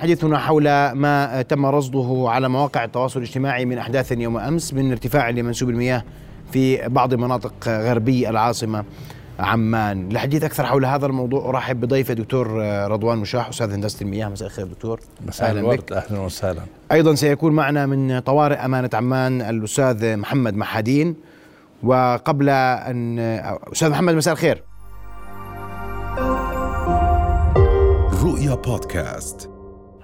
حديثنا حول ما تم رصده على مواقع التواصل الاجتماعي من أحداث يوم أمس من ارتفاع لمنسوب المياه في بعض مناطق غربي العاصمة عمان. للحديث أكثر حول هذا الموضوع أرحب بضيفي دكتور رضوان مشاح أستاذ هندسة المياه. مساء الخير دكتور. مساء الورد. أهلا وسهلا. أيضا سيكون معنا من طوارئ أمانة عمان الأستاذ محمد محادين. وقبل ان أستاذ محمد مساء الخير. رؤيا بودكاست.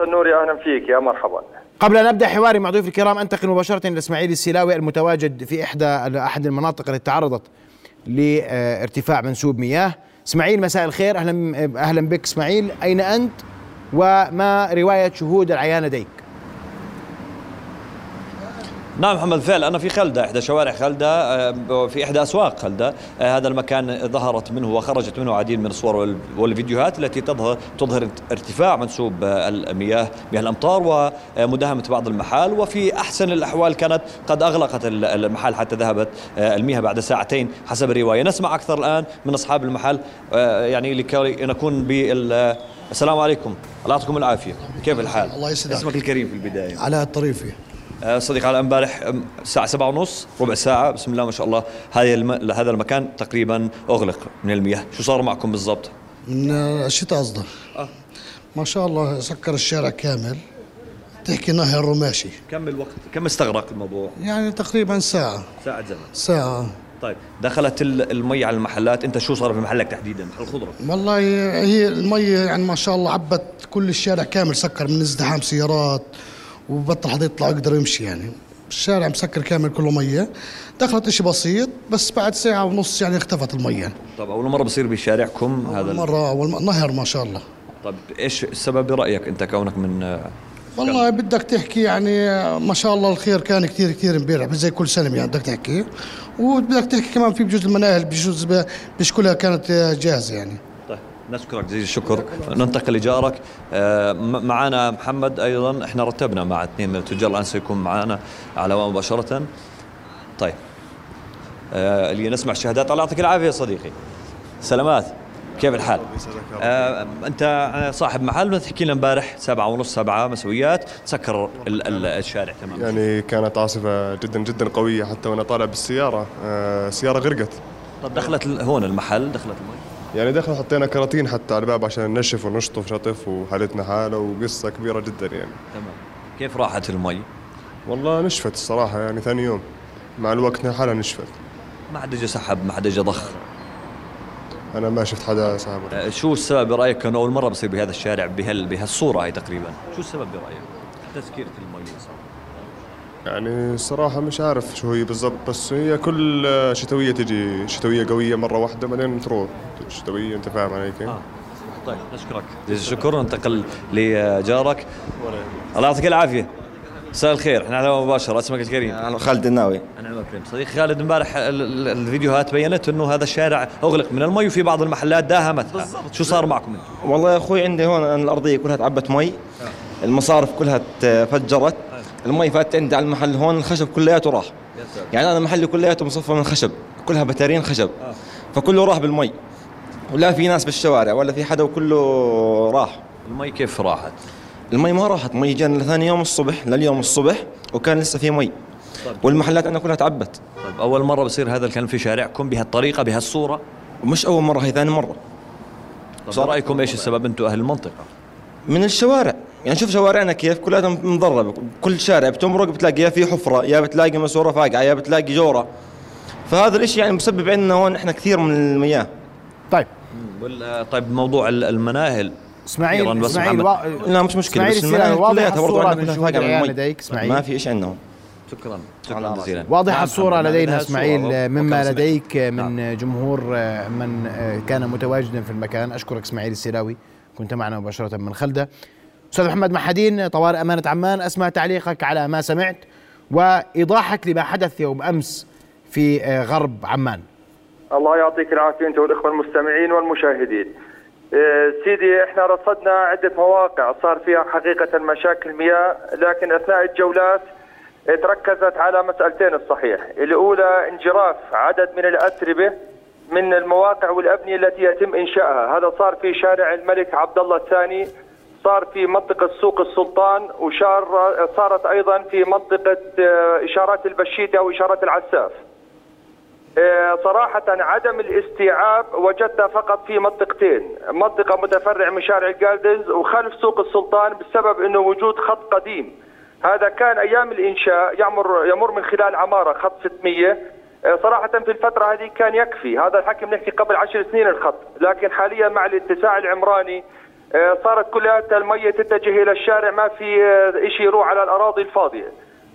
نوري أهلا فيك يا مرحبا. قبل أن أبدأ حواري مع ضيوف الكرام أنتقل مباشرة إلى إسماعيل السلاوي المتواجد في إحدى أحد المناطق التي تعرضت لارتفاع منسوب مياه. إسماعيل مساء الخير. أهلا أهلا بك إسماعيل. أين أنت؟ وما رواية شهود العيان لديك؟ نعم محمد بالفعل أنا في خلدة إحدى شوارع خلدة آه، في إحدى أسواق خلدة. آه، هذا المكان ظهرت منه وخرجت منه عديد من الصور والفيديوهات التي تظهر تظهر ارتفاع منسوب آه، المياه مياه الأمطار ومداهمة بعض المحال. وفي أحسن الأحوال كانت قد أغلقت المحل حتى ذهبت المياه بعد ساعتين حسب الرواية. نسمع أكثر الآن من أصحاب المحل يعني لكي نكون بال السلام عليكم. الله يعطيكم العافية. كيف الحال؟ الله يسعدك. اسمك الكريم في البداية. علاء الطريفي. آه، صديق على امبارح الساعة سبعة ونص ربع ساعة. بسم الله ما شاء الله. هذا الم... هذا المكان تقريبا أغلق من المياه. شو صار معكم بالضبط؟ من الشتاء قصدك آه. ما شاء الله سكر الشارع كامل. تحكي نهر الرماشي كم الوقت؟ كم استغرق الموضوع؟ يعني تقريبا ساعة. ساعة زمن ساعة. طيب دخلت المي على المحلات. أنت شو صار في محلك تحديدا؟ محل الخضره والله هي المي يعني ما شاء الله عبت كل الشارع كامل. سكر من ازدحام سيارات وبطل حدا يطلع يقدر يمشي يعني. الشارع مسكر كامل كله مية. دخلت إشي بسيط بس بعد ساعة ونص يعني اختفت المية. طب أول مرة بصير بشارعكم هذا أول مرة أول نهر ما شاء الله. طب إيش السبب برأيك أنت كونك من والله. بدك تحكي يعني ما شاء الله الخير كان كثير كثير امبارح زي كل سنة يعني بدك تحكي. وبدك تحكي كمان في بجوز المناهل بجوز مش كلها كانت جاهزة يعني. نشكرك جزيل الشكر. ننتقل لجارك. آه، معنا محمد أيضا. إحنا رتبنا مع اثنين من التجار. الآن سيكون معنا على مباشرة. طيب. آه، اللي نسمع الشهادات. الله يعطيك العافية يا صديقي. سلامات. كيف الحال؟ آه أنت صاحب محل. تحكي لنا امبارح سبعة ونص سبعة مسويات. سكر الشارع تماما. يعني كانت عاصفة جدا جدا قوية حتى وأنا طالع بالسيارة. آه سيارة غرقت. طب دخلت هون المحل دخلت المي. يعني دخل حطينا كراتين حتى على الباب عشان ننشف ونشطف شطف وحالتنا حالة وقصة كبيرة جدا يعني. تمام. كيف راحت المي؟ والله نشفت الصراحة يعني ثاني يوم. مع الوقت حالها نشفت. ما حدا اجى سحب ما حدا اجى ضخ. أنا ما شفت حدا سحب أه شو السبب برأيك؟ كانه أول مرة بصير بهذا الشارع بهال بهالصورة هاي تقريبا. شو السبب برأيك؟ تسكيره المي صار يعني الصراحة مش عارف شو هي بالضبط بس هي كل شتوية تجي شتوية قوية مرة واحدة بعدين تروح. شتوية أنت فاهم علي كيف؟ آه. طيب نشكرك جزيل الشكر ننتقل لجارك. الله يعطيك العافية. مساء الخير. إحنا على مباشرة. اسمك الكريم أنا خالد الناوي. أنا كريم. صديق خالد إمبارح الفيديوهات بينت إنه هذا الشارع أغلق من المي وفي بعض المحلات داهمتها بالضبط. شو صار معكم والله يا أخوي عندي هون الأرضية كلها تعبت مي. آه. المصارف كلها تفجرت. المي فاتت عندي على المحل هون الخشب كلياته راح. يعني أنا محلي كلياته مصفى من خشب كلها بتارين خشب. آه. فكله راح بالمي. ولا في ناس بالشوارع ولا في حدا وكله راح. المي كيف راحت؟ المي ما راحت مي جانا لثاني يوم الصبح لليوم الصبح وكان لسه في مي. طيب. والمحلات عندنا كلها تعبت. طيب أول مرة بصير هذا الكلام في شارعكم بهالطريقة بهالصورة؟ مش أول مرة هي ثاني مرة. طيب رأيكم إيش السبب؟ أنتم أهل المنطقة. من الشوارع. يعني شوف شوارعنا كيف كلها مضربه كل شارع بتمرق بتلاقي يا في حفرة يا بتلاقي ماسوره فاقعة يا بتلاقي جورة. فهذا الشيء يعني مسبب عندنا هون إحنا كثير من المياه. طيب. طيب موضوع المناهل. اسماعيل إسماعيل و... لا مش مشكلة بس المناهل كلياتها برضه عندنا كلها فاقعة لديك إسماعيل. ما في شيء عندنا شكرا شكرا جزيلا. واضحة الصورة لدينا إسماعيل مما لديك من نعم. جمهور من كان متواجدا في المكان. أشكرك إسماعيل السيراوي كنت معنا مباشرة من خلدة. أستاذ محمد محدين طوارئ أمانة عمان أسمع تعليقك على ما سمعت وإيضاحك لما حدث يوم أمس في آه، غرب عمان. الله يعطيك العافية أنت والإخوة المستمعين والمشاهدين. آه، سيدي إحنا رصدنا عدة مواقع صار فيها حقيقة مشاكل مياه لكن أثناء الجولات تركزت على مسألتين الصحيح. الأولى انجراف عدد من الأتربة من المواقع والأبنية التي يتم إنشائها. هذا صار في شارع الملك عبد الله الثاني صار في منطقة سوق السلطان وشار صارت أيضا في منطقة آه، إشارات البشيتة إشارات العساف. آه، صراحة عدم الاستيعاب وجدتها فقط في منطقتين. منطقة متفرع من شارع الجالدز وخلف سوق السلطان بسبب أنه وجود خط قديم. هذا كان أيام الإنشاء يمر, يمر من خلال عمارة خط 600 آه، صراحة في الفترة هذه كان يكفي. هذا الحكي بنحكي قبل عشر سنين الخط. لكن حاليا مع الاتساع العمراني صارت كلها المية تتجه إلى الشارع ما في شيء يروح على الأراضي الفاضية.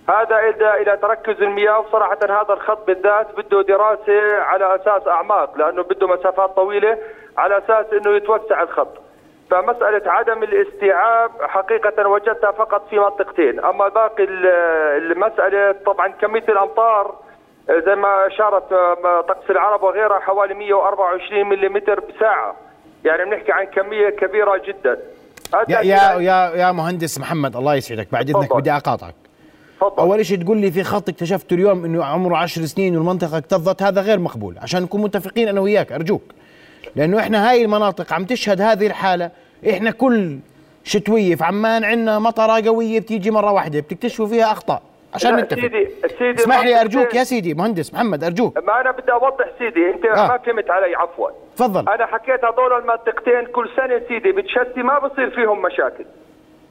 هذا ادى إلى تركز المياه وصراحة هذا الخط بالذات بده دراسة على أساس أعماق لأنه بده مسافات طويلة على أساس إنه يتوسع الخط. فمسألة عدم الاستيعاب حقيقة وجدتها فقط في منطقتين. أما باقي المسألة طبعا كمية الأمطار زي ما أشارت طقس العرب وغيرها حوالي 124 ملم بساعة. يعني بنحكي عن كمية كبيرة جدا. يا يا يا يا مهندس محمد الله يسعدك. بعد إذنك بدي أقاطعك. فضل. أول شيء تقول لي في خط اكتشفته اليوم إنه عمره عشر سنين والمنطقة اكتظت هذا غير مقبول. عشان نكون متفقين أنا وياك أرجوك. لأنه إحنا هاي المناطق عم تشهد هذه الحالة إحنا كل شتوية في عمان عندنا مطرة قوية بتيجي مرة واحدة بتكتشفوا فيها أخطاء. عشان نتفق سيدي سيدي اسمح لي أرجوك يا سيدي مهندس محمد أرجوك. ما أنا بدي أوضح سيدي أنت آه. ما فهمت علي عفوا. تفضل. أنا حكيت هذول المنطقتين كل سنة سيدي بتشتي ما بصير فيهم مشاكل.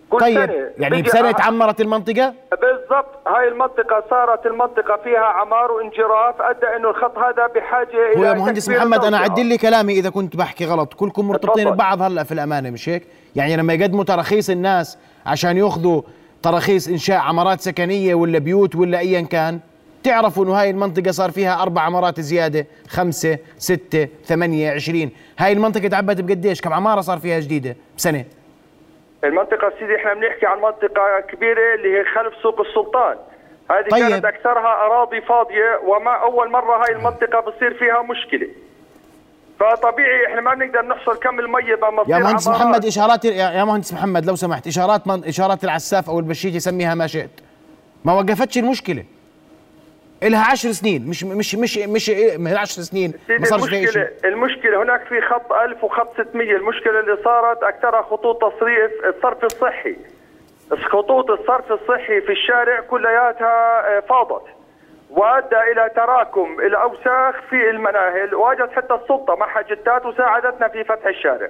كل طيب سنة يعني بسنة تعمرت المنطقة؟ بالضبط هاي المنطقة صارت المنطقة فيها عمار وانجراف أدى أنه الخط هذا بحاجة هو يا مهندس محمد أنا عدل لي كلامي إذا كنت بحكي غلط. كلكم مرتبطين ببعض هلأ في الأمانة مش هيك؟ يعني لما يقدموا تراخيص الناس عشان يأخذوا تراخيص إنشاء عمارات سكنية ولا بيوت ولا أيا كان. تعرفوا إنه هاي المنطقة صار فيها أربع عمارات زيادة خمسة ستة ثمانية عشرين. هاي المنطقة تعبت بقديش؟ كم عمارة صار فيها جديدة؟ بسنة. المنطقة سيدي إحنا بنحكي عن منطقة كبيرة اللي هي خلف سوق السلطان. هذه طيب. كانت أكثرها أراضي فاضية وما أول مرة هاي المنطقة بصير فيها مشكلة. فطبيعي إحنا ما بنقدر نحصر كم المية بمصير يا مهندس عمارات. محمد إشارات يا مهندس محمد لو سمحت إشارات من إشارات العساف أو البشيت يسميها ما شئت. ما وقفتش المشكلة. لها عشر سنين مش مش مش مش من عشر سنين. ما صارش المشكلة المشكلة هناك في خط 1000 وخط 600 المشكلة اللي صارت أكثرها خطوط تصريف الصرف الصحي. خطوط الصرف الصحي في الشارع كلياتها آه، فاضت. وأدى إلى تراكم الأوساخ في المناهل واجت حتى السلطة مع جتات وساعدتنا في فتح الشارع.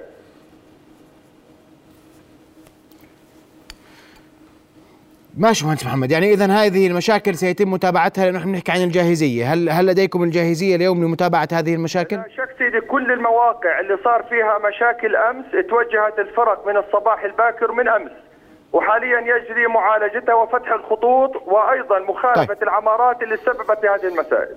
ماشي مهندس محمد؟ يعني اذا هذه المشاكل سيتم متابعتها لأنه إحنا بنحكي عن الجاهزية. هل هل لديكم الجاهزية اليوم لمتابعة هذه المشاكل؟ لا شك سيدي كل المواقع اللي صار فيها مشاكل أمس توجهت الفرق من الصباح الباكر من أمس. وحاليا يجري معالجتها وفتح الخطوط وأيضا مخالفة طيب. العمارات اللي سببت بهذه المسائل.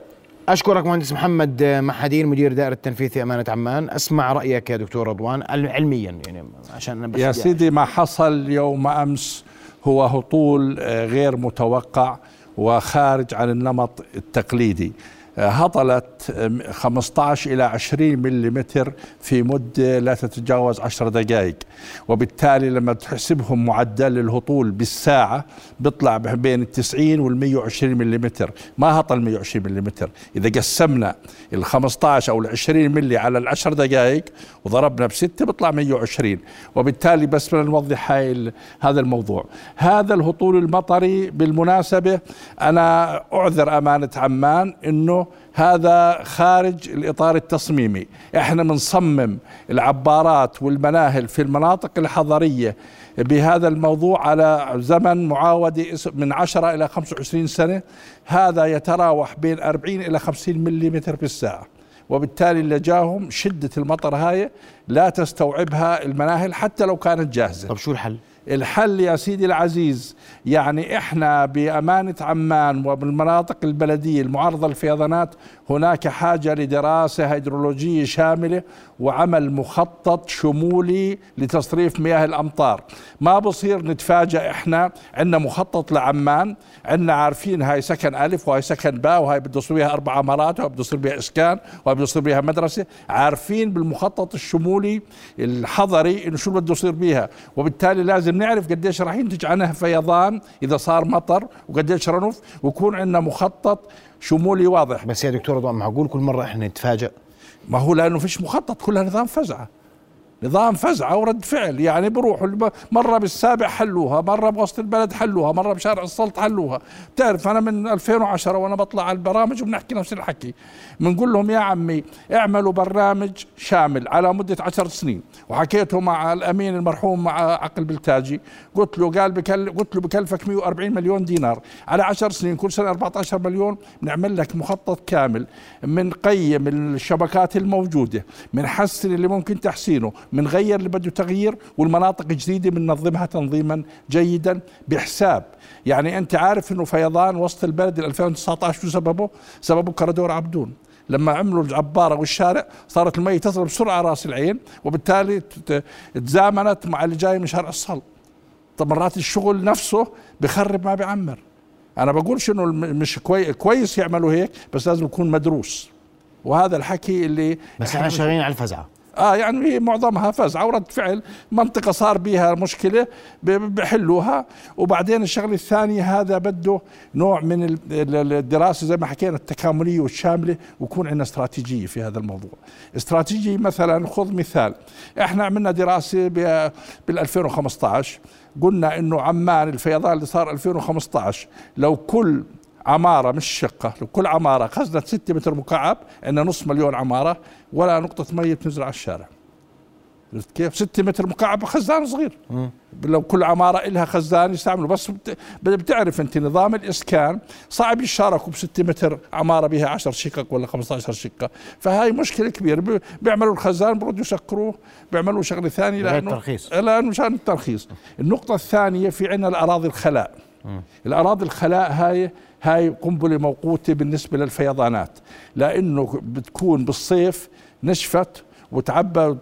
أشكرك مهندس محمد محدين مدير دائرة التنفيذ في أمانة عمان. اسمع رأيك يا دكتور رضوان علميا يعني عشان بس يا سيدي ما حصل يوم أمس هو هطول آه، غير متوقع وخارج عن النمط التقليدي. هطلت 15 إلى 20 ملم في مدة لا تتجاوز 10 دقائق. وبالتالي لما تحسبهم معدل الهطول بالساعة بيطلع بين ال 90 وال 120 ملم ما هطل 120 ملم إذا قسمنا ال 15 أو ال 20 ملي على ال 10 دقائق وضربنا بستة بيطلع 120 وبالتالي بس بدنا نوضح هاي هذا الموضوع. هذا الهطول المطري بالمناسبة أنا أعذر أمانة عمان أنه هذا خارج الإطار التصميمي. إحنا بنصمم العبارات والمناهل في المناطق الحضرية بهذا الموضوع على زمن معاودة من 10 إلى 25 سنة. هذا يتراوح بين 40 إلى 50 ملم بالساعة وبالتالي اللي جاهم شدة المطر هاي لا تستوعبها المناهل حتى لو كانت جاهزة. طب شو الحل؟ الحل يا سيدي العزيز يعني إحنا بأمانة عمان وبالمناطق البلدية المعرضه للفيضانات هناك حاجة لدراسة هيدرولوجية شاملة وعمل مخطط شمولي لتصريف مياه الأمطار. ما بصير نتفاجئ إحنا عندنا مخطط لعمان عندنا عارفين هاي سكن ألف وهاي سكن باء وهاي بده يصير بها أربع عمارات وهاي بده يصير بها إسكان وهاي بده يصير بها مدرسة. عارفين بالمخطط الشمولي الحضري إنه شو بده يصير بها وبالتالي لازم نعرف قديش راح ينتج عنها فيضان إذا صار مطر وقديش رنف ويكون عندنا مخطط شمولي واضح؟ بس يا دكتور معقول كل مرة إحنا نتفاجئ ما هو لأنه فيش مخطط كلها نظام فزعه نظام فزعة ورد فعل يعني بروحوا مرة بالسابع حلوها مرة بوسط البلد حلوها مرة بشارع السلط حلوها. بتعرف أنا من 2010 وأنا بطلع على البرامج وبنحكي نفس الحكي. بنقول لهم يا عمي اعملوا برنامج شامل على مدة عشر سنين. وحكيته مع الأمين المرحوم مع عقل بلتاجي. قلت له قال بكل قلت له بكلفك 140 مليون دينار. على عشر سنين كل سنة 14 مليون بنعمل لك مخطط كامل بنقيم الشبكات الموجودة بنحسن اللي ممكن تحسينه بنغير اللي بده تغيير والمناطق الجديدة بننظمها تنظيما جيدا بحساب. يعني أنت عارف إنه فيضان وسط البلد 2019 شو سببه؟ سببه كرادور عبدون. لما عملوا العبارة والشارع صارت المي تصل بسرعة رأس العين وبالتالي تزامنت مع اللي جاي من شارع الصل طب مرات الشغل نفسه بخرب ما بيعمر. أنا بقولش إنه مش كوي كويس يعملوا هيك بس لازم يكون مدروس. وهذا الحكي اللي بس إحنا شغالين على الفزعة. آه يعني هي معظمها فزعه ورد فعل منطقة صار بها مشكلة بحلوها. وبعدين الشغلة الثانية هذا بده نوع من الدراسة زي ما حكينا التكاملية والشاملة ويكون عندنا استراتيجية في هذا الموضوع. استراتيجيه مثلا خذ مثال. إحنا عملنا دراسة بال 2015 قلنا إنه عمان الفيضان اللي صار 2015 لو كل عمارة مش شقة. لو كل عمارة خزنت 6 متر مكعب عندنا نص مليون عمارة ولا نقطة مية بتنزل على الشارع. عرفت كيف؟ 6 متر مكعب خزان صغير. م. لو كل عمارة إلها خزان يستعملوا. بس بتعرف أنت نظام الإسكان صعب يشاركوا ب 6 متر عمارة بها 10 شقق ولا 15 شقة. فهاي مشكلة كبيرة. بيعملوا الخزان بردوا يسكروه بيعملوا شغلة ثانية لأنه الترخيص لأنه مشان الترخيص. النقطة الثانية في عندنا الأراضي الخلاء. م. الأراضي الخلاء هاي هاي قنبلة موقوتة بالنسبة للفيضانات لأنه بتكون بالصيف نشفت وتعبى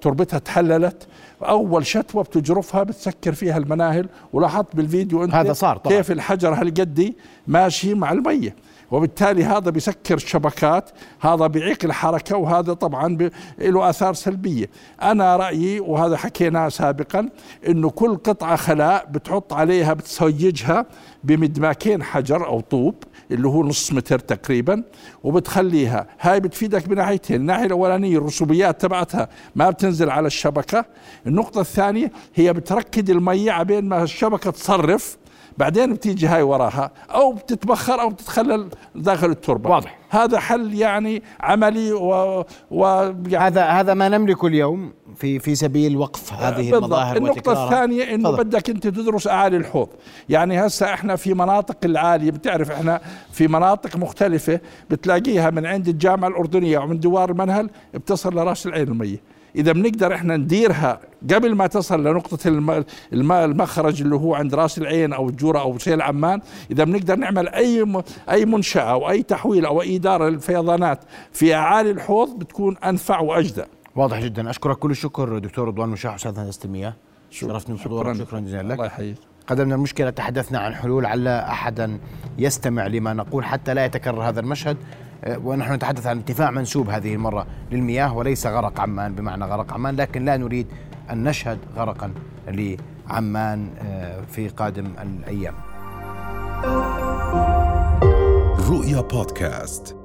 تربتها تحللت. أول شتوة بتجرفها بتسكر فيها المناهل. ولاحظت بالفيديو أنت هذا صار طبعا. كيف الحجر هالقدي ماشي مع المية. وبالتالي هذا بيسكر الشبكات. هذا بيعيق الحركة. وهذا طبعا له آثار سلبية. أنا رأيي وهذا حكيناه سابقا أنه كل قطعة خلاء بتحط عليها بتسويجها بمدماكين حجر أو طوب. اللي هو نص متر تقريبا وبتخليها. هاي بتفيدك بناحيتين الناحية الأولانية الرسوبيات تبعتها ما بتنزل على الشبكة. النقطة الثانية هي بتركد المية عبين ما الشبكة تصرف. بعدين بتيجي هاي وراها أو بتتبخر أو بتتخلل داخل التربة. واضح. هذا حل يعني عملي و, و يعني هذا هذا ما نملكه اليوم في في سبيل وقف هذه بالضبط. المظاهر النقطة الثانية إنه فضل. بدك أنت تدرس أعالي الحوض، يعني هسه إحنا في مناطق العالية بتعرف إحنا في مناطق مختلفة بتلاقيها من عند الجامعة الأردنية ومن دوار المنهل بتصل لرأس العين المية إذا بنقدر إحنا نديرها قبل ما تصل لنقطة الماء المخرج اللي هو عند راس العين أو الجورة أو سيل عمان إذا بنقدر نعمل أي أي منشأة أو أي تحويل أو أي إدارة للفيضانات في أعالي الحوض بتكون أنفع وأجدى. واضح جدا. أشكرك كل الشكر دكتور رضوان مشاح أستاذ هندسة المياه شرفتني بحضورك. شكرا. جزيلا لك. الله يحييك. قدمنا المشكلة تحدثنا عن حلول على أحدا يستمع لما نقول حتى لا يتكرر هذا المشهد. ونحن نتحدث عن ارتفاع منسوب هذه المرة للمياه وليس غرق عمان بمعنى غرق عمان لكن لا نريد أن نشهد غرقا لعمان أه، في قادم الأيام. رؤيا بودكاست.